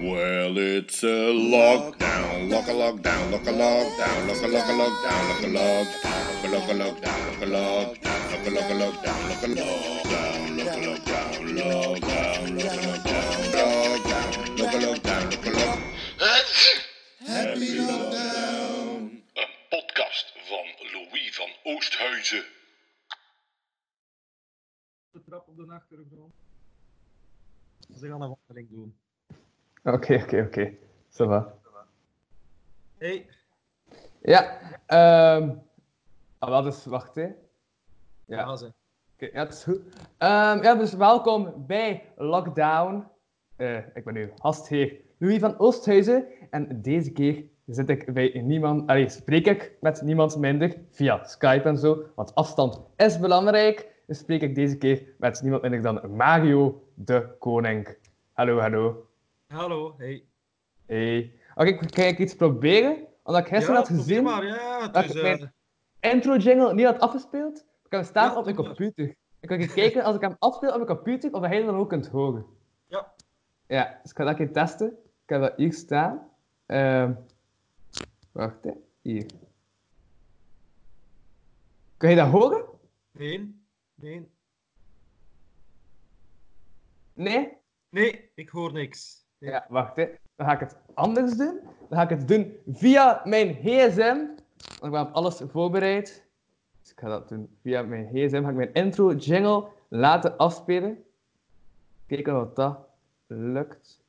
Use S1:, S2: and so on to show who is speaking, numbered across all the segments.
S1: Well, it's a lockdown, lock a lockdown, lock a lockdown, lock a lock a lockdown, lock a lockdown, lock a lockdown, lock a lockdown, lock a lock a lockdown, lock a lockdown, lock a lockdown, lockdown, lock a lockdown, lockdown, lock a lockdown, lock a lock. Happy lockdown.
S2: Een podcast van Louis van Oosthuizen.
S3: de trap op de achtergrond. Ze gaan een wandeling doen.
S4: Oké, oké, oké. Ça va.
S3: Hey,
S4: Ja, ehm ah, wel, dus wacht hè. Ja,
S3: ja. ze.
S4: ja, het is goed. Ehm, ja, dus welkom bij Lockdown. Eh, ik ben nu gastheer Louis van Oosthuizen. En deze keer zit ik bij niemand, allee, spreek ik met niemand minder via Skype en zo. Want afstand is belangrijk. Dus spreek ik deze keer met niemand minder dan Mario de Koning. Hallo, hallo.
S3: Hallo, hey.
S4: Hey. Oké, ik ga ik iets proberen? Omdat ik gisteren had
S3: probeer
S4: gezien
S3: maar, ja,
S4: dat
S3: dus,
S4: ik
S3: eh,
S4: mijn intro jingle niet had afgespeeld. Ik heb hem staan
S3: Ja,
S4: op mijn
S3: maar.
S4: computer. Ik kan even kijken als ik hem afspeel op mijn computer of hij hem dan ook kunt horen.
S3: Ja.
S4: Ja, dus ik ga dat keer testen. Ik heb dat hier staan. Ehm wacht, hè. Hier. Kun je dat horen?
S3: nee, nee.
S4: Nee?
S3: Nee, ik hoor niks.
S4: Ja, wacht, hè. Dan ga ik het anders doen. Dan ga ik het doen via mijn. Want ik ben alles voorbereid. Dus ik ga dat doen via mijn gsm. Ga ik mijn intro jingle laten afspelen. Kijken of dat lukt.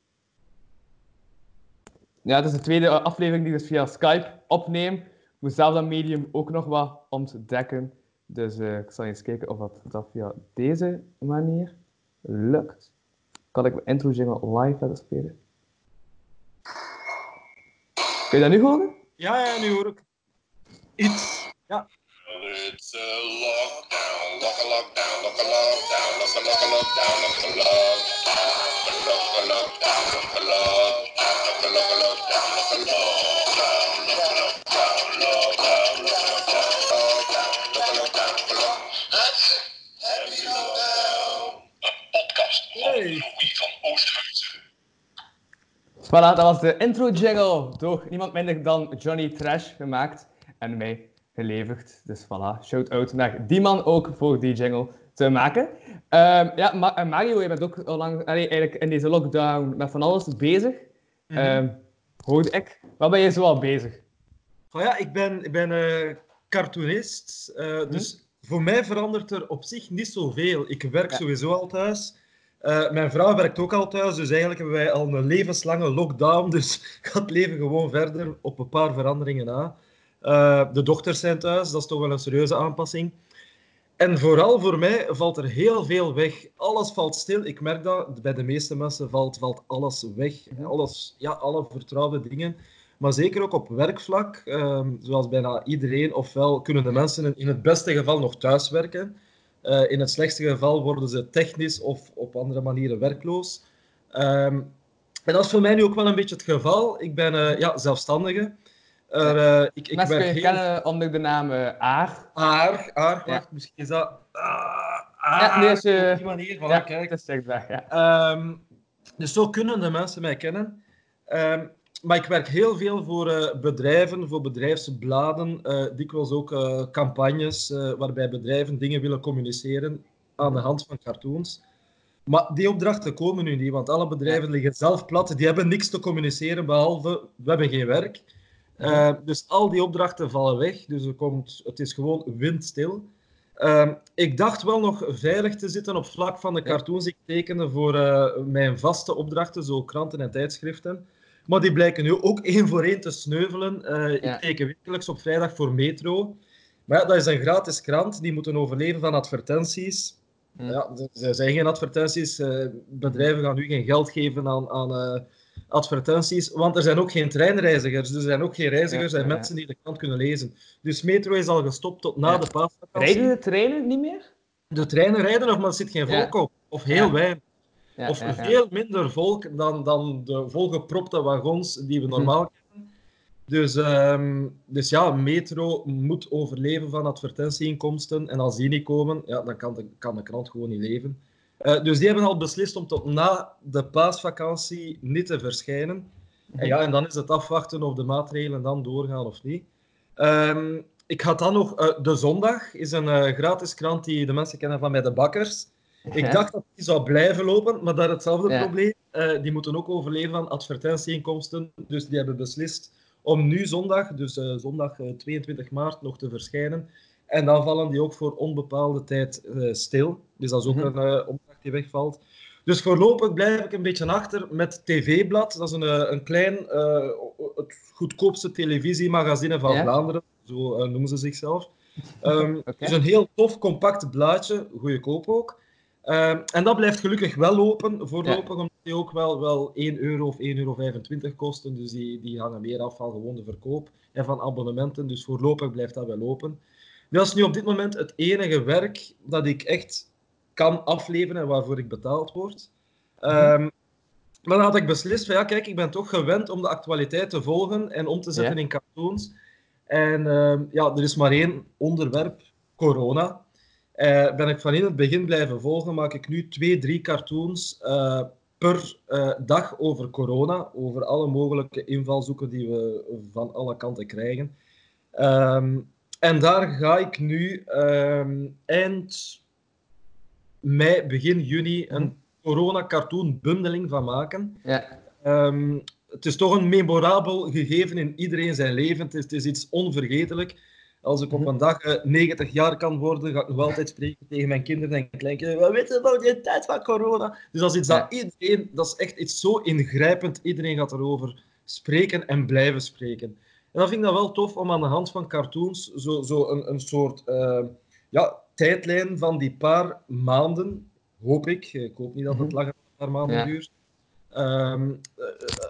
S4: Ja, het is de tweede aflevering die ik dus via Skype opneem. Ik moet zelf dat medium ook nog wat ontdekken. Dus eh, ik zal eens kijken of dat, dat via deze manier lukt. Kan ik mijn intro jingle live laten spelen? Kun je dat nu horen?
S3: Ja, ja, nu hoor ik iets. Ja,
S2: it's a lockdown, lock a lockdown, lock a lockdown, lock a lock a lockdown, lock a lockdown, lock a lockdown, lock a lockdown, lock a lock a lockdown, lock a lockdown,
S4: Voilà, dat was de intro jingle door niemand minder dan Johnny Trash gemaakt en mij geleverd. Dus voilà, shout-out naar die man ook voor die jingle te maken. Ehm, ja, Ma- en Mario, je bent ook al lang, allee, eigenlijk in deze lockdown met van alles bezig.
S3: Mhm.
S4: Ehm, hoorde ik. Wat ben je zo al bezig?
S3: Oh ja ik ben, ik ben eh, cartoonist. eh, Dus voor mij verandert er op zich niet zoveel. Ik werk
S4: Ja.
S3: sowieso al thuis. Eh, mijn vrouw werkt ook al thuis, dus eigenlijk hebben wij al een levenslange lockdown. Dus gaat het leven gewoon verder op een paar veranderingen na. Eh, de dochters zijn thuis, dat is toch wel een serieuze aanpassing. En vooral voor mij valt er heel veel weg. Alles valt stil. Ik merk dat bij de meeste mensen valt, valt alles weg. Alles, ja, alle vertrouwde dingen. Maar zeker ook op werkvlak, ehm, zoals bijna iedereen, ofwel kunnen de mensen in het beste geval nog thuiswerken. Eh, in het slechtste geval worden ze technisch of op andere manieren werkloos. Ehm, en dat is voor mij nu ook wel een beetje het geval. Ik ben eh, ja, zelfstandige. Eh, ik, ik
S4: Mensen kun
S3: werk
S4: je
S3: heel...
S4: kennen onder de naam Aar.
S3: Aar, aar,
S4: Ja.
S3: misschien is dat... Ah,
S4: Ja,
S3: aar,
S4: nee, als je-
S3: op die manier, voilà,
S4: ja,
S3: kijk.
S4: het is zichtbaar, ja.
S3: Ehm, dus zo kunnen de mensen mij kennen. Ehm, maar ik werk heel veel voor eh, bedrijven, voor bedrijfsbladen, eh, dikwijls ook eh, campagnes waarbij bedrijven dingen willen communiceren aan de hand van cartoons. Maar die opdrachten komen nu niet, want alle bedrijven liggen zelf plat. Die hebben niks te communiceren, behalve we hebben geen werk. Dus al die opdrachten vallen weg. Dus er komt, het is gewoon windstil. Ehm, ik dacht wel nog veilig te zitten op vlak van de cartoons ik tekende voor mijn vaste opdrachten, zo kranten en tijdschriften. Maar die blijken nu ook één voor één te sneuvelen. Eh,
S4: Ja.
S3: Ik teken wekelijks op vrijdag voor Metro. Maar ja, dat is een gratis krant. Die moeten overleven van advertenties.
S4: Hm.
S3: Ja, er- zijn geen advertenties. Eh, bedrijven gaan nu geen geld geven aan, aan eh, advertenties, want er zijn ook geen treinreizigers. Dus er zijn ook geen reizigers
S4: Ja,
S3: en
S4: ja,
S3: mensen die de krant kunnen lezen. Dus Metro is al gestopt tot na de paasvakantie.
S4: Rijden de treinen niet meer?
S3: De treinen rijden nog, maar er zit geen volk op. Of heel weinig.
S4: Ja,
S3: of
S4: ja,
S3: veel minder volk dan, dan de volgepropte wagons die we normaal kennen. Dus, ehm, dus ja, Metro moet overleven van advertentieinkomsten. En als die niet komen, ja, dan kan de, kan de krant gewoon niet leven. Eh, dus die hebben al beslist om tot na de paasvakantie niet te verschijnen. En ja, en dan is het afwachten of de maatregelen dan doorgaan of niet. Ehm, ik had dan nog uh, De Zondag, is een uh, gratis krant die de mensen kennen van bij de bakkers. Ik
S4: Ja.
S3: dacht dat die zou blijven lopen, maar daar hetzelfde
S4: Ja.
S3: probleem. Eh, die moeten ook overleven van advertentieinkomsten. Dus die hebben beslist om nu zondag, dus eh, zondag eh, 22 maart, nog te verschijnen. En dan vallen die ook voor onbepaalde tijd eh, stil. Dus dat is ook
S4: Mhm.
S3: een eh, opdracht die wegvalt. Dus voorlopig blijf ik een beetje achter met TV-blad. Dat is een, eh, een klein, eh, het goedkoopste televisiemagazine van
S4: Ja.
S3: Vlaanderen. Zo eh, noemen ze zichzelf. Ehm
S4: Oké.
S3: Het is een heel tof, compact blaadje. Goedkoop ook. Ehm, en dat blijft gelukkig wel lopen, voorlopig, omdat die ook wel, wel 1 euro of 1,25 euro kosten. Dus die, die hangen meer af van gewoon de verkoop en van abonnementen. Dus voorlopig blijft dat wel lopen. Dat is nu op dit moment het enige werk dat ik echt kan afleveren en waarvoor ik betaald word. Ehm, maar dan had ik beslist van ja, kijk, ik ben toch gewend om de actualiteit te volgen en om te zetten
S4: Ja.
S3: in cartoons. En ehm, ja, er is maar één onderwerp, corona. Eh, ben ik van in het begin blijven volgen, maak ik nu twee, drie cartoons eh, per eh, dag over corona, over alle mogelijke invalshoeken die we van alle kanten krijgen. Ehm, en daar ga ik nu ehm, eind mei, begin juni een corona-cartoon-bundeling van maken.
S4: Ja.
S3: Ehm, het is toch een memorabel gegeven in iedereen zijn leven. Het is, het is iets onvergetelijk. Als ik op
S4: Mhm.
S3: een dag eh, 90 jaar kan worden, ga ik nog altijd spreken tegen mijn kinderen en kleinkinderen. Wat weten we nou die tijd van corona? Dus dat is iets dat iedereen, dat is echt iets zo ingrijpend. Iedereen gaat erover spreken en blijven spreken. En dan vind ik dat wel tof om aan de hand van cartoons zo, zo een, een soort eh, ja, tijdlijn van die paar maanden, hoop ik, ik hoop niet dat het
S4: Mhm.
S3: langer dan een paar maanden
S4: Ja.
S3: duurt, ehm, eh,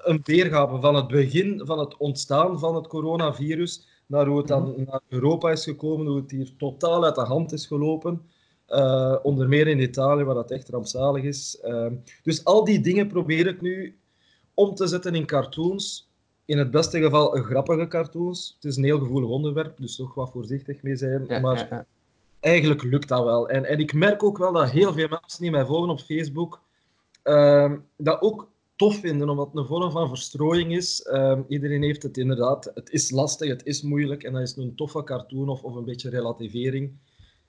S3: een weergave van het begin van het ontstaan van het coronavirus naar hoe het dan naar Europa is gekomen, hoe het hier totaal uit de hand is gelopen. Eh, onder meer in Italië, waar dat echt rampzalig is. Ehm, dus al die dingen probeer ik nu om te zetten in cartoons. In het beste geval grappige cartoons. Het is een heel gevoelig onderwerp, dus toch wat voorzichtig mee zijn.
S4: Ja,
S3: maar
S4: ja, ja.
S3: eigenlijk lukt dat wel. En, en ik merk ook wel dat heel veel mensen die mij volgen op Facebook ehm, dat ook tof vinden, omdat het een vorm van verstrooiing is. Ehm, iedereen heeft het inderdaad. Het is lastig, het is moeilijk en dat is een toffe cartoon of, of een beetje relativering.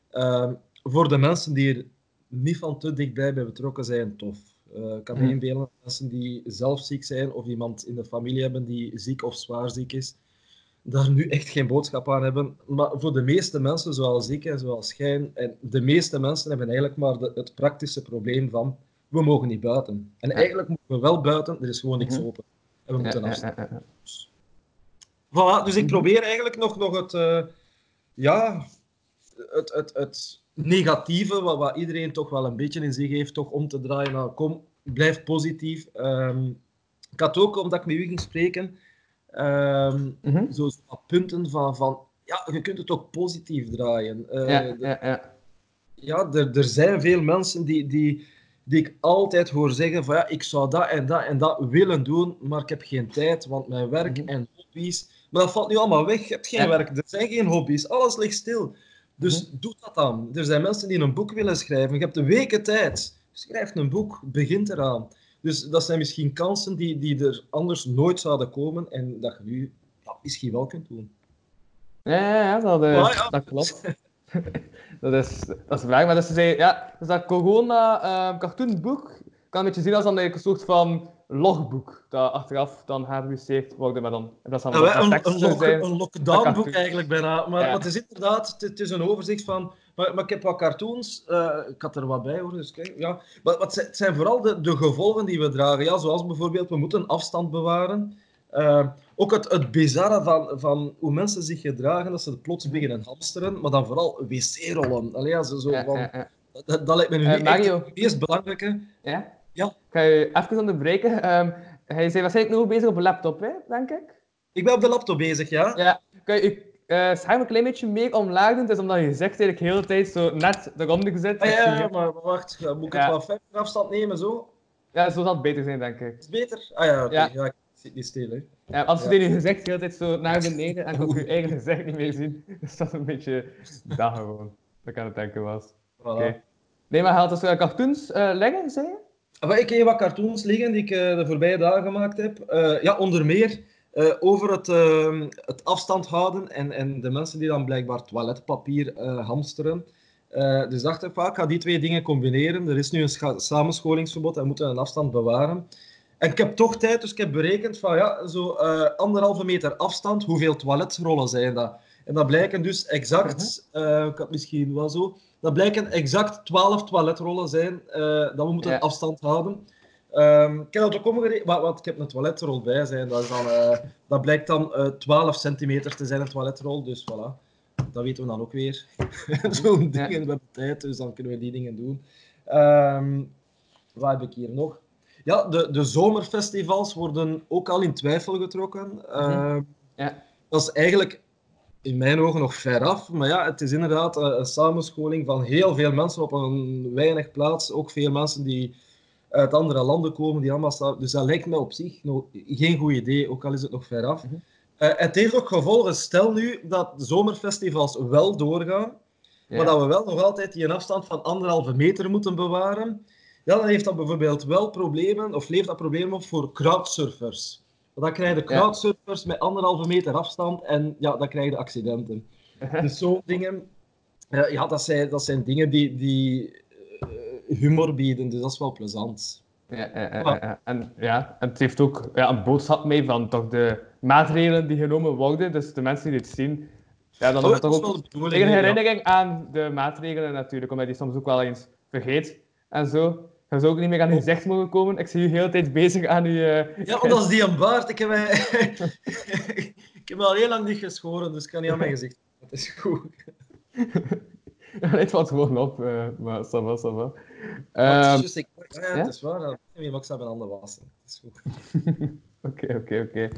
S3: Ehm, voor de mensen die er niet van te dichtbij bij betrokken zijn, tof. Eh, ik kan me inbeelden dat mensen die zelf ziek zijn of iemand in de familie hebben die ziek of zwaar ziek is, daar nu echt geen boodschap aan hebben. Maar voor de meeste mensen, zoals ik en zoals jij, en de meeste mensen hebben eigenlijk maar de- het praktische probleem van we mogen niet buiten. En eigenlijk mogen we wel buiten, er is gewoon niks
S4: Mhm.
S3: open. En we moeten afstaan.
S4: ja, ja.
S3: Voilà, dus ik probeer eigenlijk nog, nog het, eh, ja, het, het, het negatieve, wat, wat iedereen toch wel een beetje in zich heeft, toch om te draaien. Nou, kom, blijf positief. Ehm, ik had ook, omdat ik met u ging spreken, ehm,
S4: Mhm.
S3: zo, punten van, van, ja, je kunt het ook positief draaien. Eh,
S4: Ja, ja, ja.
S3: ja, er, er zijn veel mensen die, die, die ik altijd hoor zeggen van ja, ik zou dat en dat en dat willen doen, maar ik heb geen tijd, want mijn werk
S4: Mhm.
S3: en hobby's... Maar dat valt nu allemaal weg. Je hebt geen
S4: Ja.
S3: werk, er zijn geen hobby's, alles ligt stil. Dus doe dat dan. Er zijn mensen die een boek willen schrijven. Je hebt de weken tijd. Schrijf een boek, begint eraan. Dus dat zijn misschien kansen die, die er anders nooit zouden komen en dat je nu ja, misschien wel kunt doen.
S4: Ja, ja, ja, dat, eh,
S3: Ah, ja.
S4: dat klopt. dat, is, dat is waar, maar dat, is, eh, ja, dus dat corona-cartoonboek kan een beetje zien als dan eigenlijk een soort van logboek, dat achteraf dan gepubliceerd wordt, maar dan
S3: Ja,
S4: dat
S3: wij-
S4: er
S3: een, een, lock-
S4: zijn.
S3: een lockdownboek eigenlijk bijna. Maar,
S4: Ja.
S3: maar het is inderdaad, het, is een overzicht van. Maar, maar ik heb wat cartoons, eh, ik had er wat bij hoor. Dus kijk, ja. Maar wat zijn, het zijn vooral de, de gevolgen die we dragen. Ja, zoals bijvoorbeeld, we moeten afstand bewaren. Eh, ook het, het bizarre van, van hoe mensen zich gedragen, dat ze plots beginnen hamsteren, maar dan vooral wc-rollen. Allee, ja, zo, zo
S4: Ja,
S3: van,
S4: ja.
S3: Dat, dat lijkt me nu
S4: Eh,
S3: niet
S4: Mario.
S3: het meest belangrijke.
S4: Ja?
S3: Ja.
S4: Ik ga je even onderbreken. Ehm hij is waarschijnlijk nog bezig op een laptop, hè, denk ik.
S3: Ik ben op de laptop bezig, ja?
S4: Ja. Kan je eh, scherm een klein beetje meer omlaag doen? Het is omdat je zegt eigenlijk de hele tijd zo net eronder zit.
S3: Ah, ja, ja, maar wacht, ja, moet ik het wat verder afstand nemen, zo?
S4: Ja, zo zal het beter zijn, denk ik.
S3: Is het beter? Ah ja, oké.
S4: Ja.
S3: ja. ik zit niet stil, hè.
S4: Ja, als je
S3: Ja.
S4: in je gezicht de hele tijd zo naar beneden en ook je eigen gezicht niet meer zien, is dat een beetje dat gewoon. Dat ik aan het denken was.
S3: Voilà.
S4: Oké. Nee, maar dus uh, cartoons uh, leggen, zei je?
S3: Maar ik heb wat cartoons liggen die ik uh, de voorbije dagen gemaakt heb. ja, onder meer over het, ehm, het afstand houden en, en de mensen die dan blijkbaar toiletpapier hamsteren. dus dacht ik, ik ga die twee dingen combineren. Er is nu een samenscholingsverbod en we moeten een afstand bewaren. En ik heb toch tijd, dus ik heb berekend van ja, zo anderhalve meter afstand, hoeveel toiletrollen zijn dat? En dat blijken dus exact, uh, ik had misschien wel zo, dat blijken exact 12 toiletrollen zijn uh, dat we moeten ja. afstand houden. Um, ik heb dat ook omgerekend, wat, ik heb een toiletrol bij zijn, dat, is dan, dat blijkt dan uh, 12 centimeter te zijn, een toiletrol, dus voilà. Dat weten we dan ook weer. Zo'n dingen, ja. we hebben tijd, dus dan kunnen we die dingen doen. Um, wat heb ik hier nog? Ja, de, de zomerfestivals worden ook al in twijfel getrokken. Mm -hmm. ja. Dat is eigenlijk in mijn ogen nog ver af. Maar ja, het is inderdaad een, een, samenscholing van heel veel mensen op een weinig plaats. Ook veel mensen die uit andere landen komen, die allemaal staan. Dus dat lijkt me op zich nog geen goed idee, ook al is het nog ver af. Mm -hmm. uh, het heeft ook gevolgen. Stel nu dat de zomerfestivals wel doorgaan, ja. maar dat we wel nog altijd die afstand van anderhalve meter moeten bewaren. Ja, dan heeft dat bijvoorbeeld wel problemen, of levert dat problemen op voor crowdsurfers. Dan krijg je crowdsurfers ja. met anderhalve meter afstand en ja, dan krijg je accidenten. dus zo'n dingen, uh, ja, dat zijn, dat zijn dingen die, die uh, humor bieden, dus dat is wel plezant.
S4: Ja, En, ja, en het heeft ook ja, een boodschap mee van toch de maatregelen die genomen worden. Dus de mensen die dit zien, ja, dan oh, toch ook een herinnering aan de maatregelen natuurlijk, omdat je die soms ook wel eens vergeet en zo. Je zou ook niet meer aan je gezicht mogen komen. Ik zie je de hele tijd bezig aan je...
S3: Uh... Ja, want dat is die een baard. Ik heb, mij... ik heb al heel lang niet geschoren, dus ik kan niet aan mijn gezicht. Dat is goed.
S4: ja, het valt gewoon op, uh, maar ça va, ça va.
S3: Just, ik... ja, ja, het is waar. Dat je mag ze mijn handen wassen. Dat is goed.
S4: Oké, oké, oké.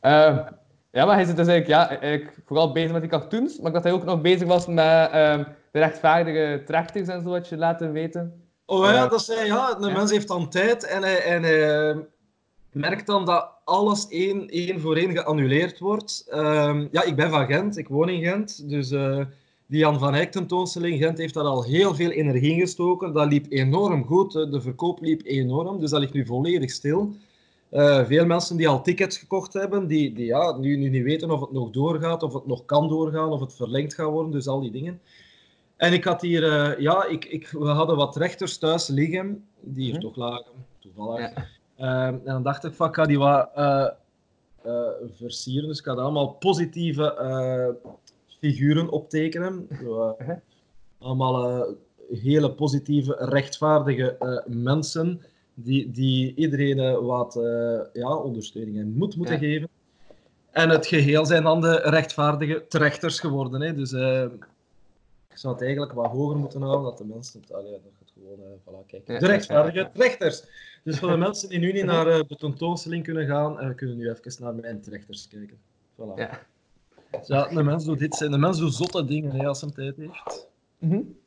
S4: Ehm, ja, maar hij zit dus eigenlijk, ja, eigenlijk vooral bezig met die cartoons, maar ik dacht dat hij ook nog bezig was met um, de rechtvaardige trechters en zo, wat je laten weten.
S3: Oh ja, dat zei ja, de mens heeft dan tijd en hij, en hij merkt dan dat alles één, één voor één geannuleerd wordt. Um, ja, ik ben van Gent, ik woon in Gent, dus uh, die Jan van Eyck tentoonstelling Gent heeft daar al heel veel energie in gestoken. Dat liep enorm goed, de verkoop liep enorm, dus dat ligt nu volledig stil. Uh, veel mensen die al tickets gekocht hebben, die, die ja, nu, nu niet weten of het nog doorgaat, of het nog kan doorgaan, of het verlengd gaat worden, dus al die dingen. En ik had hier, uh, ja, ik, ik, we hadden wat rechters thuis liggen, die hier hm. toch lagen, toevallig. Ja. Uh, en dan dacht ik van, ik ga die wat uh, versieren. Dus ik ga allemaal positieve figuren optekenen. -huh. Allemaal hele positieve, rechtvaardige mensen die, die iedereen wat ja, ondersteuning en moed moeten ja. geven. En het geheel zijn dan de rechtvaardige trechters geworden. Hè. Dus ik zou het eigenlijk wat hoger moeten houden, dat de mensen het, allee, dat het gewoon, uh, voilà, kijk. De rechtvaardige rechters. Dus voor de mensen die nu niet naar uh, de tentoonstelling kunnen gaan, uh, kunnen nu even naar mijn trechters kijken. Voilà. Ja. Ja, de mens doet dit, zijn de mens doet zotte dingen hè, als hij tijd heeft.
S4: Mm -hmm.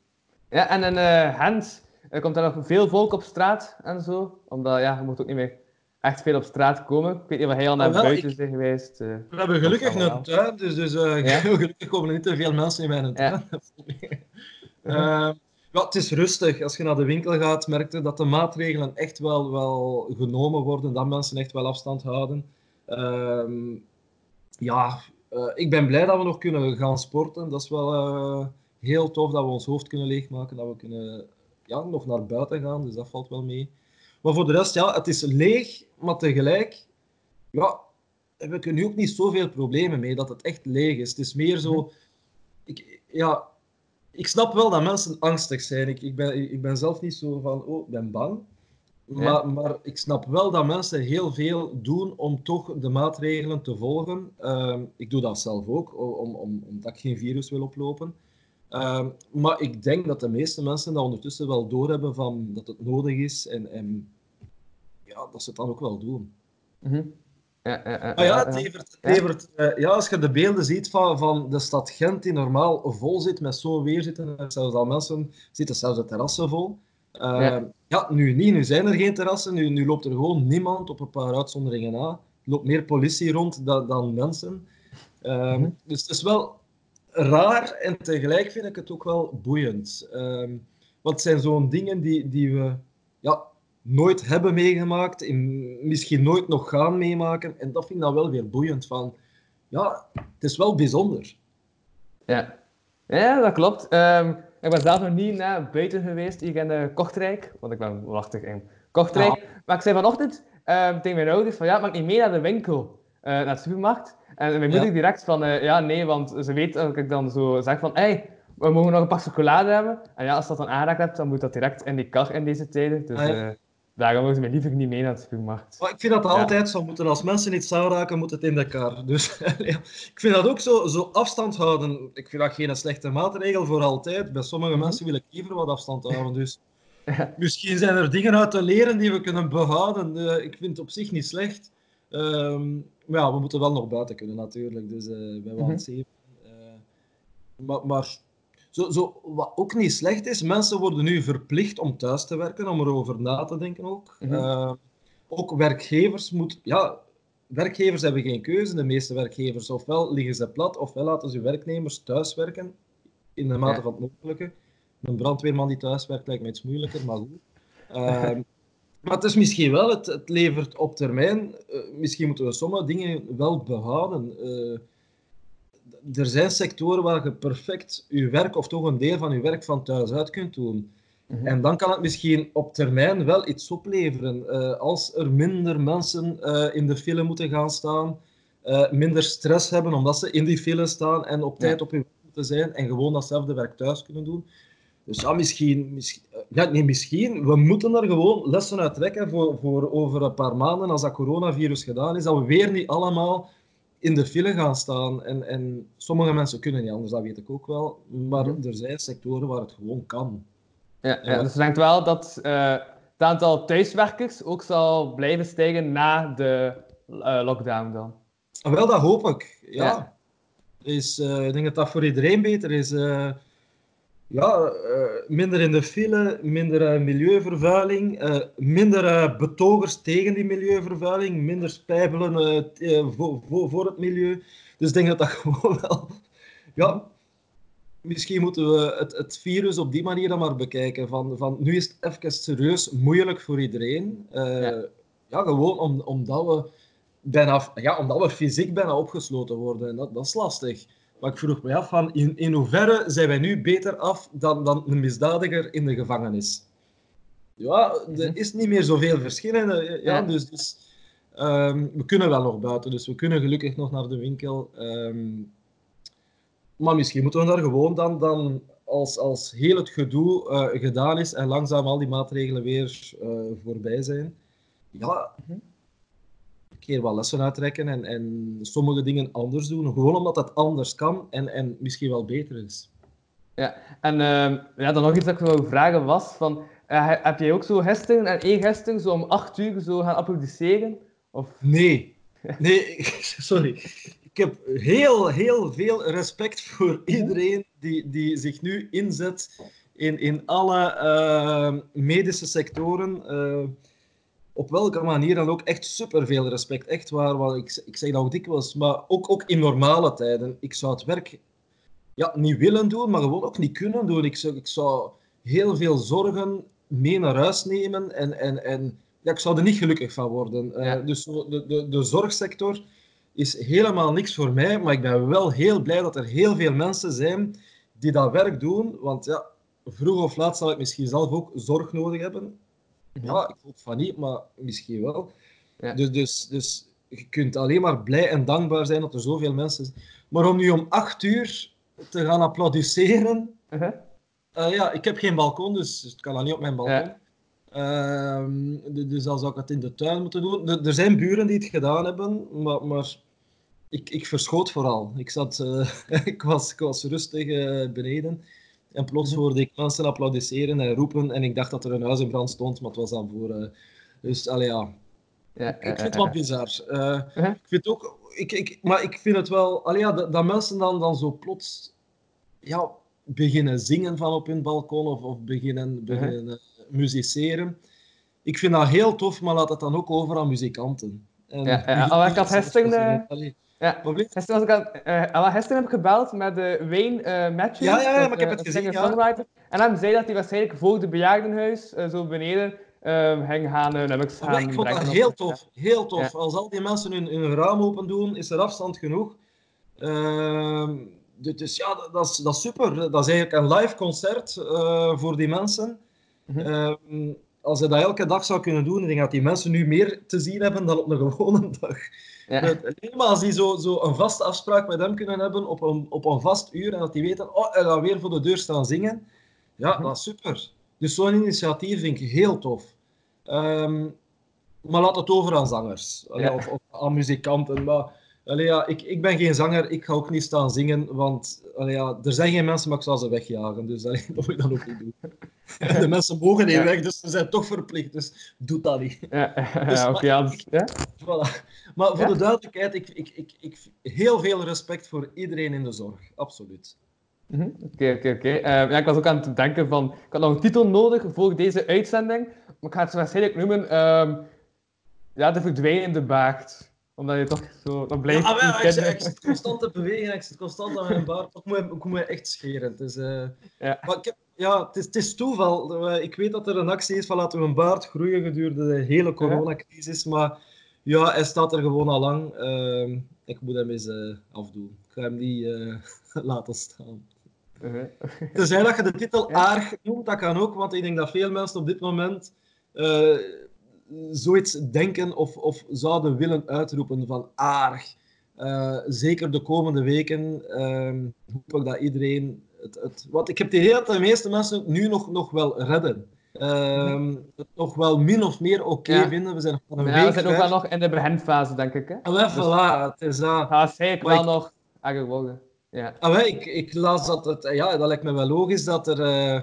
S4: Ja, en een uh, Hans, er komt er nog veel volk op straat en zo, omdat ja, je moet ook niet meer echt veel op straat komen. Ik weet niet of hij al naar buiten ik... zijn geweest. Uh,
S3: we hebben gelukkig een tuin, dus, dus uh, ja? gelukkig komen er niet te veel mensen in mijn tuin. Ja. uh, ja, het is rustig. Als je naar de winkel gaat, merk je dat de maatregelen echt wel, wel genomen worden, dat mensen echt wel afstand houden. Ehm, ja, ik ben blij dat we nog kunnen gaan sporten. Dat is wel heel tof dat we ons hoofd kunnen leegmaken, dat we kunnen ja, nog naar buiten gaan, dus dat valt wel mee. Maar voor de rest, ja, het is leeg, maar tegelijk, ja, heb ik er nu ook niet zoveel problemen mee dat het echt leeg is. Het is meer zo, ik, ja, ik snap wel dat mensen angstig zijn. Ik, ik, ben, ik ben zelf niet zo van, oh, ik ben bang. Maar, maar ik snap wel dat mensen heel veel doen om toch de maatregelen te volgen. Uh, ik doe dat zelf ook, om, om, omdat ik geen virus wil oplopen. Uh, maar ik denk dat de meeste mensen dat ondertussen wel doorhebben van dat het nodig is en, en ja, dat ze het dan ook wel doen.
S4: Mm -hmm. ja, ja,
S3: maar ja, het levert, het levert uh, ja, als je de beelden ziet van, van de stad Gent die normaal vol zit met zo'n weer zitten, zelfs al mensen zitten zelfs de terrassen vol. Uh, ja. ja. nu niet, nu zijn er geen terrassen, nu, nu loopt er gewoon niemand op een paar uitzonderingen na. Er loopt meer politie rond dan, dan mensen. Mm -hmm. Dus het is wel raar en tegelijk vind ik het ook wel boeiend. Um, Want het zijn zo'n dingen die, die we ja, nooit hebben meegemaakt, en misschien nooit nog gaan meemaken. En dat vind ik dan wel weer boeiend. Van, ja, het is wel bijzonder.
S4: Ja, ja dat klopt. Ehm, ik ben zelf nog niet naar buiten geweest hier in uh, Kortrijk, want ik ben wachtig in Kortrijk. Maar ik zei vanochtend um, tegen mijn ouders van ja, mag ik niet mee naar de winkel, naar de supermarkt? En mijn moeder direct van uh, ja, nee, want ze weet dat ik dan zo zeg van hey, we mogen nog een pak chocolade hebben. En ja, als dat dan aangeraakt hebt, dan moet dat direct in die kar in deze tijden. Dus ah, daarom mogen ze mij liever niet mee naar de supermarkt.
S3: Maar ik vind dat altijd zo moeten. Als mensen iets aanraken, moet het in de kar. Dus ik vind dat ook zo, zo afstand houden. Ik vind dat geen slechte maatregel voor altijd. Bij sommige mhm. mensen wil ik liever wat afstand houden. Dus misschien zijn er dingen uit te leren die we kunnen behouden. Uh, ik vind het op zich niet slecht. Um, maar ja, we moeten wel nog buiten kunnen natuurlijk. Dus uh, bij mm -hmm. maar, maar zo, zo, wat ook niet slecht is, mensen worden nu verplicht om thuis te werken, om erover na te denken ook. Mm ook werkgevers moet, ja, werkgevers hebben geen keuze. De meeste werkgevers, ofwel liggen ze plat, ofwel laten ze werknemers thuis werken, in de mate van het mogelijke. Een brandweerman die thuis werkt lijkt me iets moeilijker, maar goed. Maar het is misschien wel, het, het levert op termijn, uh, misschien moeten we sommige dingen wel behouden. Uh, er zijn sectoren waar je perfect je werk, of toch een deel van je werk van thuis uit kunt doen. Mhm. En dan kan het misschien op termijn wel iets opleveren. Uh, als er minder mensen in de file moeten gaan staan, minder stress hebben omdat ze in die file staan en op tijd op hun werk moeten zijn en gewoon datzelfde werk thuis kunnen doen. Dus ja, misschien, misschien, ja, nee, misschien, we moeten er gewoon lessen uit trekken voor, voor over een paar maanden, als dat coronavirus gedaan is, dat we weer niet allemaal in de file gaan staan. En, en sommige mensen kunnen niet anders, dat weet ik ook wel. Maar mhm. er zijn sectoren waar het gewoon kan.
S4: Ja, ja dus je denkt wel dat uh, het aantal thuiswerkers ook zal blijven stijgen na de uh, lockdown dan?
S3: Ah, wel, dat hoop ik. Ja. ja. Is, uh, ik denk dat dat voor iedereen beter is ja, uh, minder in de file, minder uh, milieuvervuiling, uh, minder betogers tegen die milieuvervuiling, minder spijbelen voor, voor, voor, het milieu. Dus ik denk dat dat gewoon wel... Ja, misschien moeten we het, het, virus op die manier dan maar bekijken. Van, van, nu is het even serieus moeilijk voor iedereen. Ja. ja. gewoon om, omdat, we bijna, ja, omdat we fysiek bijna opgesloten worden. En dat, dat is lastig. Maar ik vroeg me af, van in, in hoeverre zijn wij nu beter af dan, dan een misdadiger in de gevangenis? Ja, er mhm. is niet meer zoveel verschil. Ja, ja. Dus, dus ehm, we kunnen wel nog buiten, dus we kunnen gelukkig nog naar de winkel. Ehm, maar misschien moeten we daar gewoon dan, dan als, als heel het gedoe uh, gedaan is en langzaam al die maatregelen weer uh, voorbij zijn, ja, mhm keer wat lessen uittrekken en, en sommige dingen anders doen. Gewoon omdat dat anders kan en, en misschien wel beter is.
S4: Ja, en uh, ja, dan nog iets dat ik wil vragen was, van, uh, heb jij ook zo gisteren en één gisteren zo om acht uur zo gaan applaudisseren? Of...
S3: Nee, nee, sorry. Ik heb heel, heel veel respect voor iedereen die, die zich nu inzet in, in alle uh, medische sectoren. Op welke manier dan ook echt superveel respect. Echt waar, wat ik, ik zeg dat ook dikwijls, maar ook, ook in normale tijden. Ik zou het werk ja, niet willen doen, maar gewoon ook niet kunnen doen. Ik zou, ik zou heel veel zorgen mee naar huis nemen en, en, en ja, ik zou er niet gelukkig van worden. Uh, dus de, de, de zorgsector is helemaal niks voor mij, maar ik ben wel heel blij dat er heel veel mensen zijn die dat werk doen, want ja, vroeg of laat zal ik misschien zelf ook zorg nodig hebben. Ja, ik hoop van niet, maar misschien wel. Ja. Dus, dus, dus je kunt alleen maar blij en dankbaar zijn dat er zoveel mensen zijn. Maar om nu om acht uur te gaan applaudisseren... Uh -huh. uh, ja, ik heb geen balkon, dus het kan dan niet op mijn balkon. Ja. Uh, dus dan zou ik het in de tuin moeten doen. Er zijn buren die het gedaan hebben, maar, maar ik, ik verschoot vooral. Ik, zat, uh, ik, was, ik was rustig uh, beneden. En plots mhm. hoorde ik mensen applaudisseren en roepen. En ik dacht dat er een huis in brand stond, maar het was dan voor. Uh, dus allee, ja. ja. Ik vind het wat bizar. Uh, Ik vind ook. Ik, ik, maar ik vind het wel. Allee, ja, dat, dat, mensen dan, dan zo plots. Ja, beginnen zingen van op hun balkon of, of beginnen, mhm. beginnen uh musiceren. Ik vind dat heel tof, maar laat het dan ook over aan muzikanten.
S4: En ja, ja. Oh, ik had gisteren Ja,
S3: Probleem?
S4: gisteren, was ik aan, eh, ah, gisteren heb ik gebeld met de Wayne eh Matthews.
S3: Ja, ja, ja,
S4: dat,
S3: maar ik heb
S4: eh,
S3: het gezien, ja.
S4: En hij zei dat hij waarschijnlijk voor de bejaardenhuis, eh, zo beneden, eh, ging gaan uh, nummers
S3: Maar
S4: gaan
S3: ik vond dat heel tof. Heel tof. Als al die mensen hun, hun raam open doen, is er afstand genoeg. Ehm, dus ja, dat, dat, is, dat is super. Dat is eigenlijk een live concert eh, voor die mensen. Ehm, als je dat elke dag zou kunnen doen, ik denk dat die mensen nu meer te zien hebben dan op een gewone dag.
S4: Ja.
S3: Alleen maar als die zo, zo een vaste afspraak met hem kunnen hebben op een, op een vast uur en dat die weten, oh, hij gaat weer voor de deur staan zingen. Ja,
S4: Mhm.
S3: dat is super. Dus zo'n initiatief vind ik heel tof. Ehm, maar laat het over aan zangers Allee,
S4: Ja.
S3: of, of aan muzikanten. Maar allee, ja, ik, ik ben geen zanger, ik ga ook niet staan zingen, want allee, ja, er zijn geen mensen, maar ik zal ze wegjagen. Dus allee, dat moet ik dan ook niet doen. De mensen mogen niet
S4: Ja.
S3: weg, dus ze zijn toch verplicht. Dus doe dat niet.
S4: Ja,
S3: Dus
S4: ja, ja?
S3: Voilà. Maar voor de duidelijkheid, ik, ik, ik, ik heel veel respect voor iedereen in de zorg. Absoluut.
S4: Mhm, Oké, oké, oké. Eh, Ja, ik was ook aan het denken van... Ik had nog een titel nodig voor deze uitzending. Maar ik ga het waarschijnlijk noemen... ehm, ja, de verdwijnende baard. Omdat je toch zo... Dat blijft
S3: Ja, ah, ik, zit- constant te bewegen, ik zit constant aan mijn baard. Ik moet, ik moet me echt scheren. Het is, eh,
S4: Ja.
S3: maar ik heb, ja, het, is, het is toeval. Eh, Ik weet dat er een actie is van laten we een baard groeien gedurende de hele coronacrisis. Maar ja, hij staat er gewoon al lang. Ehm, ik moet hem eens eh, afdoen. Ik ga hem niet laten staan.
S4: Mhm.
S3: Tenzij dat je de titel aardig noemt, dat kan ook, want ik denk dat veel mensen op dit moment zoiets denken of, of zouden willen uitroepen van aardig. Eh, zeker de komende weken ehm, hoop ik dat iedereen het, het... Want ik heb het idee dat de meeste mensen het nu nog, nog wel redden. Ehm, het nog wel min of meer oké
S4: Ja.
S3: vinden. We zijn nog een
S4: Ja,
S3: week
S4: we zijn ook wel nog in de beginfase, denk ik. Hè?
S3: Ah, wel, voilà, het is dat.
S4: Ga waarschijnlijk
S3: Maar
S4: wel
S3: ik-
S4: nog. Ja.
S3: Ah, wel, ik, ik las dat het, ja, dat lijkt me wel logisch dat er, eh,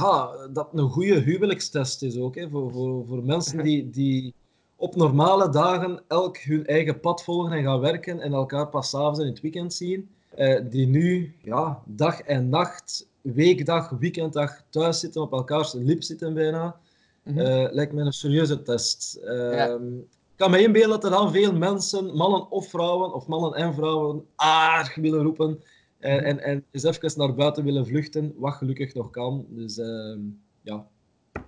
S3: ja, dat een goede huwelijkstest is ook, hè, voor, voor, voor mensen die, die op normale dagen elk hun eigen pad volgen en gaan werken en elkaar pas avonds in het weekend zien, eh, die nu, ja, dag en nacht, weekdag, weekenddag thuis zitten, op elkaars lip zitten bijna,
S4: Mhm.
S3: eh, lijkt me een serieuze test.
S4: Ja.
S3: Ehm, Ik kan me inbeelden dat er dan veel mensen, mannen of vrouwen, of mannen en vrouwen, aardig willen roepen. En, en, en eens even naar buiten willen vluchten, wat gelukkig nog kan. Dus ehm, ja.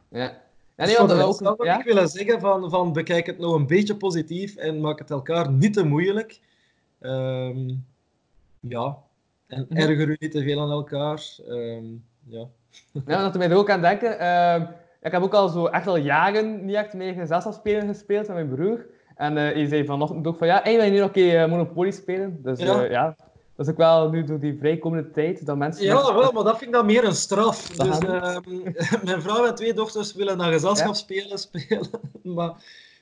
S4: Ja.
S3: Dus
S4: nee,
S3: rest
S4: ook...
S3: zou
S4: Ja?
S3: ik willen zeggen van, van bekijk het nog een beetje positief en maak het elkaar niet te moeilijk. Ehm, ja. En
S4: Mhm.
S3: erger u niet te veel aan elkaar. Ehm, ja.
S4: Ja, dat mij er ook aan denken. ik heb ook al zo echt al jaren niet echt meer gezelschapsspelen gespeeld met mijn broer. En eh hij zei vanochtend ook van ja, hey, wil je nu nog een keer eh, Monopoly spelen? Dus
S3: Ja.
S4: ja. Dat is ook wel nu door die vrijkomende tijd dat mensen...
S3: Ja, wel, maar dat vind ik dan meer een straf. Dus, ehm, mijn vrouw en twee dochters willen naar gezelschapsspelen spelen. Maar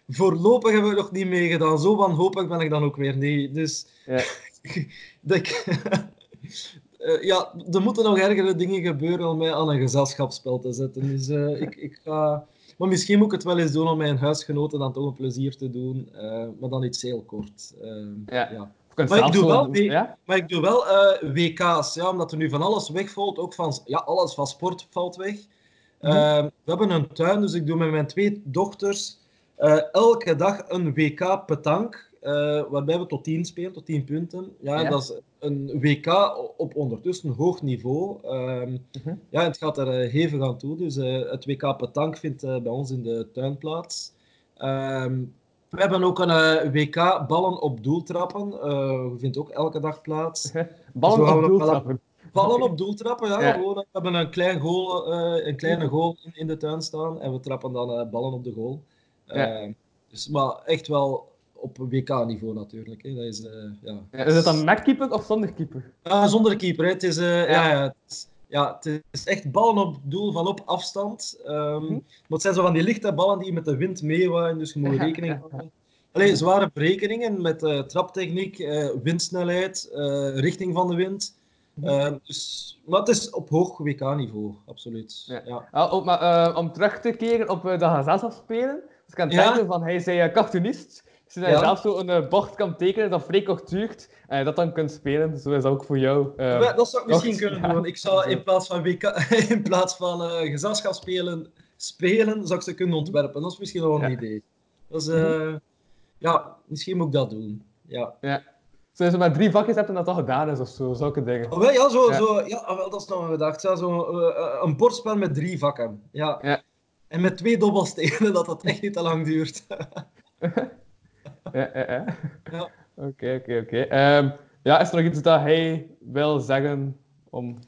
S3: voorlopig hebben we nog niet meegedaan. Zo wanhopig ben ik dan ook weer niet. Dus
S4: Ja.
S3: ik- Eh, ja, er moeten nog ergere dingen gebeuren om mij aan een gezelschapsspel te zetten. Dus eh, ik, ik ga... Maar misschien moet ik het wel eens doen om mijn huisgenoten dan toch een plezier te doen. eh, maar dan iets heel kort. Ehm,
S4: Ja.
S3: ja. Maar ik doe wel mee.
S4: Ja?
S3: Maar ik doe wel eh, WK's, ja, omdat er nu van alles wegvalt. Ook van, ja, alles van sport valt weg.
S4: Mhm.
S3: Eh, we hebben een tuin, dus ik doe met mijn twee dochters eh, elke dag een WK petank. eh, waarbij we tot 10 spelen, tot 10 punten. Ja, dat is een WK op ondertussen hoog niveau. Ehm,
S4: Mhm.
S3: Ja, het gaat er hevig aan toe. Dus het WK petank vindt bij ons in de tuin plaats. Ehm, we hebben ook een eh, WK ballen op doeltrappen. eh vindt ook elke dag plaats.
S4: Ballen op doeltrappen.
S3: Ballen op doeltrappen, ja.
S4: Ja.
S3: Gewoon, we hebben een, klein goal, eh, een kleine goal in, in de tuin staan en we trappen dan ballen op de goal.
S4: Ja.
S3: Dus, maar echt wel op WK-niveau natuurlijk. Hè. Dat is, ja.
S4: Ja, Is het dan met keeper of zonder keeper?
S3: Ah, zonder keeper. Hè. Het, is,
S4: Ja.
S3: ja. Ja, het, is, ja, het is echt ballen op doel van op afstand.
S4: Hm.
S3: Maar het zijn zo van die lichte ballen die met de wind meewaaien, dus je moet rekening houden. Allee, zware berekeningen met eh, traptechniek, eh, windsnelheid, eh, richting van de wind.
S4: Hm.
S3: Ehm, dus, maar het is op hoog WK-niveau, absoluut.
S4: Ja.
S3: Ja.
S4: Ja, om, maar, om terug te keren op uh, dat gezelschapsspelen. Dus ik
S3: Ja.
S4: denken van, hij zei cartoonist. Dus dat je
S3: Ja.
S4: zelf zo een eh, bord kan tekenen dat vrij kort duurt. En je dat dan kunt spelen. Zo is dat ook voor jou. eh,
S3: Maar dat zou ik misschien kunnen
S4: ja.
S3: doen. Ik zou in plaats van, WK, in plaats van eh, gezelschapsspelen spelen, zou ik ze kunnen ontwerpen. Dat is misschien wel een idee. Dat is, eh, ja, misschien moet ik dat doen. Ja.
S4: Ja. Met drie vakjes hebt en dat al gedaan is of zo, zulke dingen.
S3: Oh, wel, ja, zo,
S4: Ja.
S3: Zo, ja ah, wel, dat is nog een gedacht. Ja, zo, eh, een bordspel met drie vakken. Ja.
S4: Ja.
S3: En met twee dobbelstenen, dat dat echt niet te lang duurt.
S4: Ja, ja, ja.
S3: Ja.
S4: Oké, oké, oké. Ehm, Ja, is er nog iets dat hij wil zeggen om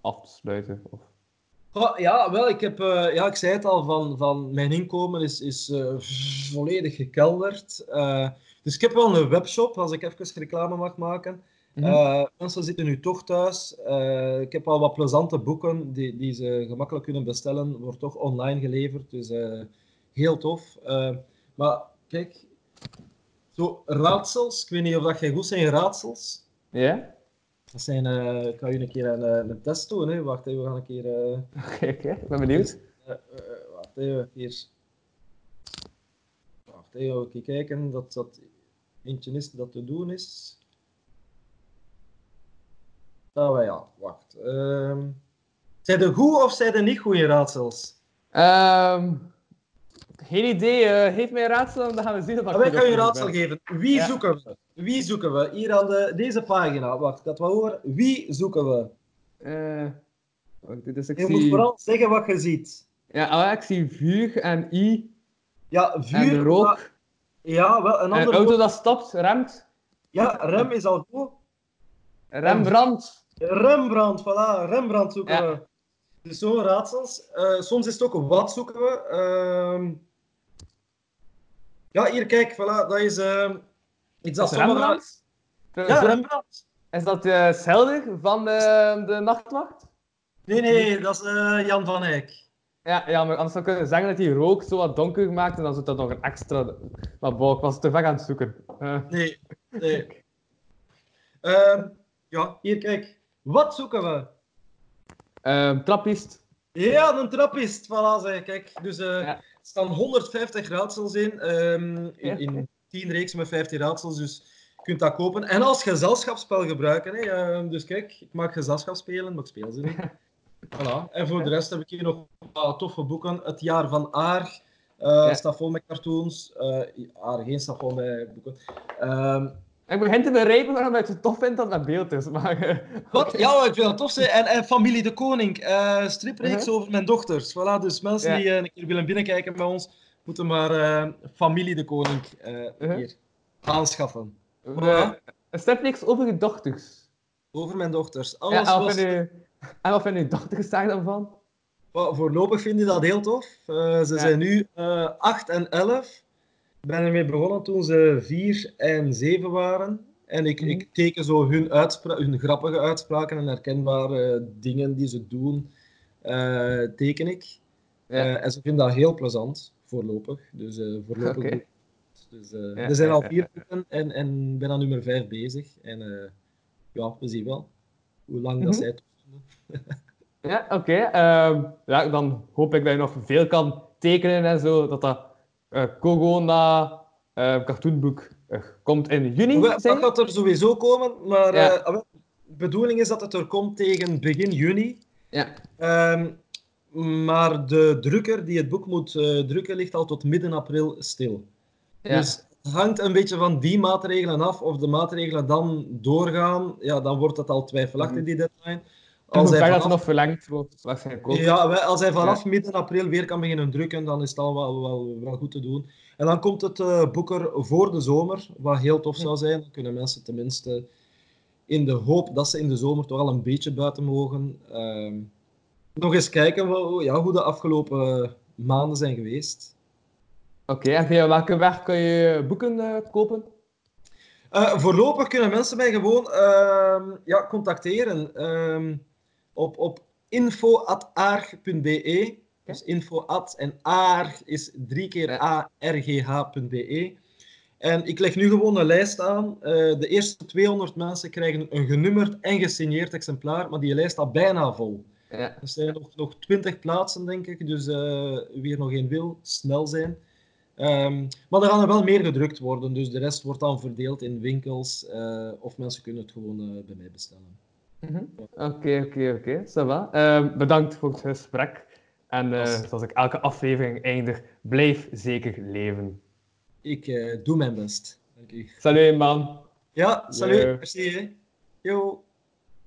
S4: af te sluiten? Of...
S3: Oh, ja, wel, ik, heb, eh, ja, ik zei het al, van, van mijn inkomen is, is eh, volledig gekelderd. Eh, dus ik heb wel een webshop, als ik even reclame mag maken. Eh, mensen zitten nu toch thuis. Eh, ik heb al wat plezante boeken die, die ze gemakkelijk kunnen bestellen. Wordt toch online geleverd, dus eh, heel tof. Eh, maar kijk, zo raadsels. Ik weet niet of dat jij goed zijn raadsels.
S4: Ja?
S3: Dat zijn, eh, ik ga je een keer een, eh, een test doen. Hè. Wacht even, we gaan een keer... eh,
S4: Oké, oké. Ik ben benieuwd.
S3: eh, wacht even, hier. Wacht even, even kijken dat dat eentje is dat te doen is. Ah, ja, wacht. Ehm zijn er goed of zijn er niet goed in raadsels?
S4: Ehm, geen idee. eh geef mij een raadsel en dan gaan we zien of
S3: Ah, wij gaan je een raadsel
S4: ben.
S3: geven. Wie
S4: Ja.
S3: zoeken we? Wie zoeken we? Hier aan de, deze pagina. Wacht, ik had wat horen. Wie zoeken we?
S4: Eh, wacht, dit is, ik
S3: Je
S4: zie...
S3: moet vooral zeggen wat je ziet.
S4: Ja, ah, ik zie vuur en I
S3: Ja, vuur.
S4: en rook.
S3: Ja, wel, een
S4: En een
S3: ander
S4: auto dat stopt, remt.
S3: Ja, rem is al goed.
S4: Rembrandt.
S3: Rembrandt, voilà, Rembrandt zoeken
S4: Ja.
S3: we. Dus zo'n raadsels. Eh, soms is het ook wat zoeken we. Ehm, ja, hier, kijk, voilà, dat is ehm, iets dat.
S4: Rembrandt?
S3: Ja, Rembrandt.
S4: Is dat uh, Selder van de, de Nachtwacht?
S3: Nee, nee, dat is eh, Jan van Eyck.
S4: Ja, ja, maar anders zou ik kunnen zeggen dat hij rook zo wat donker maakt en dan zit dat nog een extra... Maar boh, ik was te ver aan het zoeken. Eh,
S3: Nee, nee. Ehm, ja, hier, kijk. Wat zoeken we?
S4: ehm, trappist.
S3: Ja, een trappist. Voilà, zeg. Kijk, dus eh,
S4: Ja.
S3: Er staan 150 raadsels in. ehm,
S4: Ja.
S3: in, in 10 reeks met 15 raadsels, dus je kunt dat kopen. En als gezelschapsspel gebruiken. Hè. ehm, dus kijk, ik maak gezelschapsspelen, maar ik speel ze niet. Voilà. En voor de rest heb ik hier nog wat toffe boeken. Het jaar van Aar.
S4: Ja.
S3: staat vol met cartoons. Eh Aar, geen staat vol met boeken. Ehm,
S4: Ik begin te begrijpen waarom je het zo tof vindt dat het met beeld is, maar... eh,
S3: Wat? Ja, ik vind het tof zijn. En, en Familie de Koning, eh stripreeks
S4: Mhm.
S3: over mijn dochters. Voilà, dus mensen
S4: Ja.
S3: die eh, een keer willen binnenkijken bij ons, moeten maar Familie de Koning
S4: Mhm.
S3: hier aanschaffen.
S4: eh, Een stripreeks over je dochters.
S3: Over mijn dochters.
S4: Ja,
S3: Alles
S4: en wat
S3: was...
S4: vinden en wat vinden je dochters daar dan van?
S3: Wel, voorlopig vind ik dat heel tof. Ze
S4: Ja.
S3: zijn nu eh 8 en 11. Ik ben ermee begonnen toen ze 4 en 7 waren. En ik,
S4: Mhm.
S3: ik teken zo hun, hun grappige uitspraken en herkenbare dingen die ze doen, eh, teken ik.
S4: Ja.
S3: Eh, en ze vinden dat heel plezant, voorlopig. Dus eh, voorlopig. Dus,
S4: Ja,
S3: er zijn
S4: ja,
S3: al vier boeken en, en ben aan nummer 5 bezig. En ja, we zien wel hoe lang dat
S4: Mhm.
S3: zij.
S4: Ja, oké. ehm, ja, dan hoop ik dat je nog veel kan tekenen en zo. Dat dat eh Kogona eh, cartoonboek eh, komt in juni.
S3: Dat
S4: je?
S3: gaat er sowieso komen, maar
S4: Ja.
S3: ah, de bedoeling is dat het er komt tegen begin juni.
S4: Ja.
S3: Ehm, maar de drukker die het boek moet drukken, ligt al tot midden april stil.
S4: Ja.
S3: Dus het hangt een beetje van die maatregelen af. Of de maatregelen dan doorgaan, ja, dan wordt het al twijfelachtig, die deadline. Als hij
S4: ver dat
S3: vanaf,
S4: nog verlengd wordt, waarschijnlijk
S3: ja, als hij vanaf midden april weer kan beginnen drukken, dan is het al wel, wel, wel goed te doen. En dan komt het eh, boek er voor de zomer, wat heel tof zou zijn. Dan kunnen mensen tenminste in de hoop dat ze in de zomer toch al een beetje buiten mogen. ehm, nog eens kijken hoe, ja, hoe de afgelopen maanden zijn geweest.
S4: Oké, en via welke weg kun je boeken eh, kopen?
S3: Eh, voorlopig kunnen mensen mij gewoon ehm, ja, contacteren ehm, op, op info.aarg.be. Dus info at en aarg is drie keer argh.be. En ik leg nu gewoon een lijst aan. Eh, de eerste 200 mensen krijgen een genummerd en gesigneerd exemplaar, maar die lijst staat bijna vol.
S4: Ja.
S3: Er zijn nog, nog 20 plaatsen, denk ik. Dus eh, wie er nog één wil, snel zijn. Ehm, maar er gaan er wel meer gedrukt worden. Dus de rest wordt dan verdeeld in winkels. eh, of mensen kunnen het gewoon bij mij bestellen.
S4: Mhm. Oké, oké, oké. Ça va. Ehm, bedankt voor het gesprek. En eh,
S3: Als-
S4: zoals ik elke aflevering eindig, blijf zeker leven.
S3: Ik eh, doe mijn best. Dank u.
S4: Salut man.
S3: Ja, salut.
S5: Ja.
S3: Merci. Hè. Yo.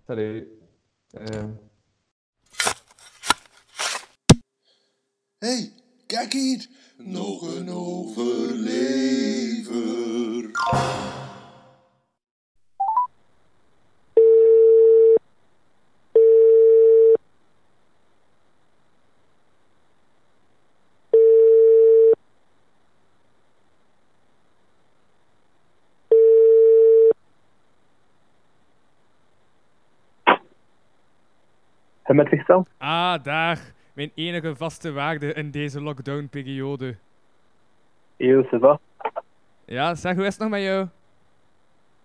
S5: Salut. Ehm,
S1: hey, kijk hier. Nog een overlever.
S6: En met zichzelf?
S4: Ah, daar. Mijn enige vaste waarde in deze lockdown-periode.
S6: Yo?
S4: Ja, zeg, hoe is het nog met jou?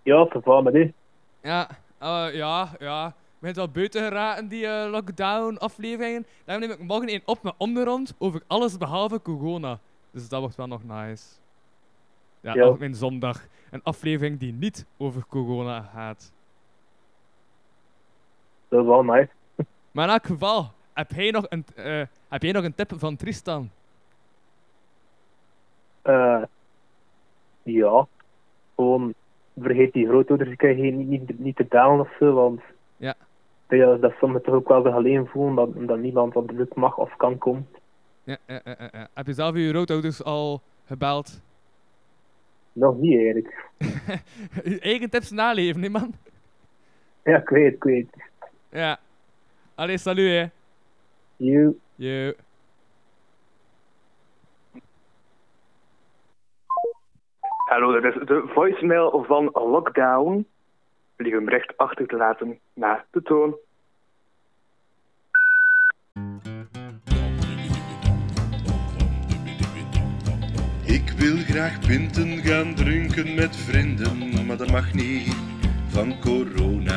S6: Ja, ça va met u?
S4: Ja, eh, ja, ja. Ik ben wel buiten geraken, die eh, lockdown-afleveringen. Daarom neem ik morgen een op met onderhand over alles behalve corona. Dus dat wordt wel nog nice. Ja,
S6: Ja.
S4: mijn zondag. Een aflevering die niet over corona gaat.
S6: Dat is wel nice.
S4: Maar in elk geval, heb jij nog een, eh, heb jij nog een tip van Tristan?
S6: Eh ja. Gewoon, vergeet die grootouders niet, niet, niet te dalen of zo, want
S4: Ja.
S6: ja, dat sommigen toch ook wel zich alleen voelen dat, dat niemand op de druk mag of kan komen.
S4: Ja, ja, ja. Heb je zelf je roodouders al gebeld?
S6: Nog niet eigenlijk.
S4: je eigen tips naleven, hè, man?
S6: Ja, ik weet, ik weet.
S4: Ja. Allee, salut, hè.
S6: You.
S7: Hallo, dat is de voicemail van Lockdown. Wil je hem recht achter te laten na de toon?
S1: Ik wil graag pinten gaan drinken met vrienden, maar dat mag niet van corona.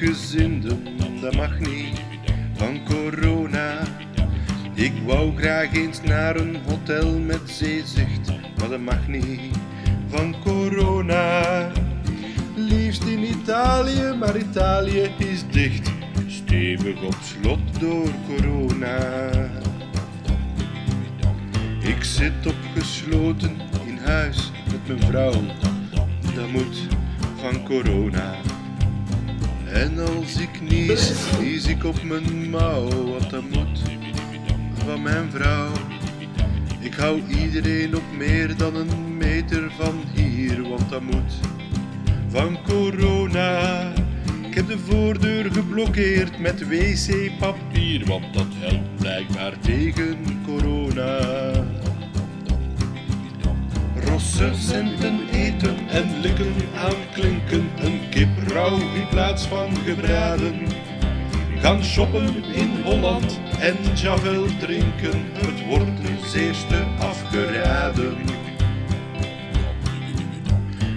S1: Gelijkgezinden, dat mag niet van corona. Ik wou graag eens naar een hotel met zeezicht, maar dat mag niet van corona. Liefst in Italië, maar Italië is dicht. Stevig op slot door corona. Ik zit opgesloten in huis met mijn vrouw. Dat moet van corona. En als ik nies, nies ik op mijn mouw. Want dat moet van mijn vrouw. Ik hou iedereen op meer dan een meter van hier, want dat moet van corona. Ik heb de voordeur geblokkeerd met wc-papier, want dat helpt blijkbaar tegen corona. Rosse centen eten en likken aanklinken, een kip rauw in plaats van gebraden. Gaan shoppen in Holland en Javel drinken, het wordt de zeerste afgeraden.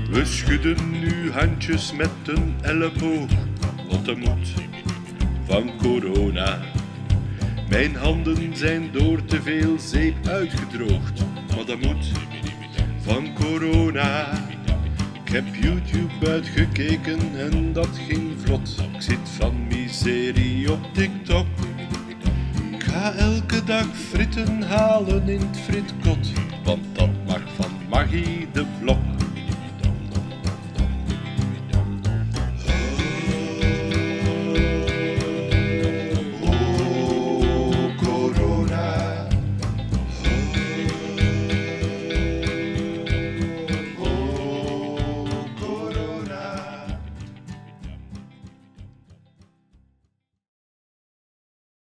S1: We schudden nu handjes met een elleboog, want dat moet van corona. Mijn handen zijn door te veel zeep uitgedroogd, maar dat moet van corona. Ik heb YouTube uitgekeken en dat ging vlot. Ik zit van miserie op TikTok. Ik ga elke dag fritten halen in het fritkot, want dat mag van Maggie de Blok.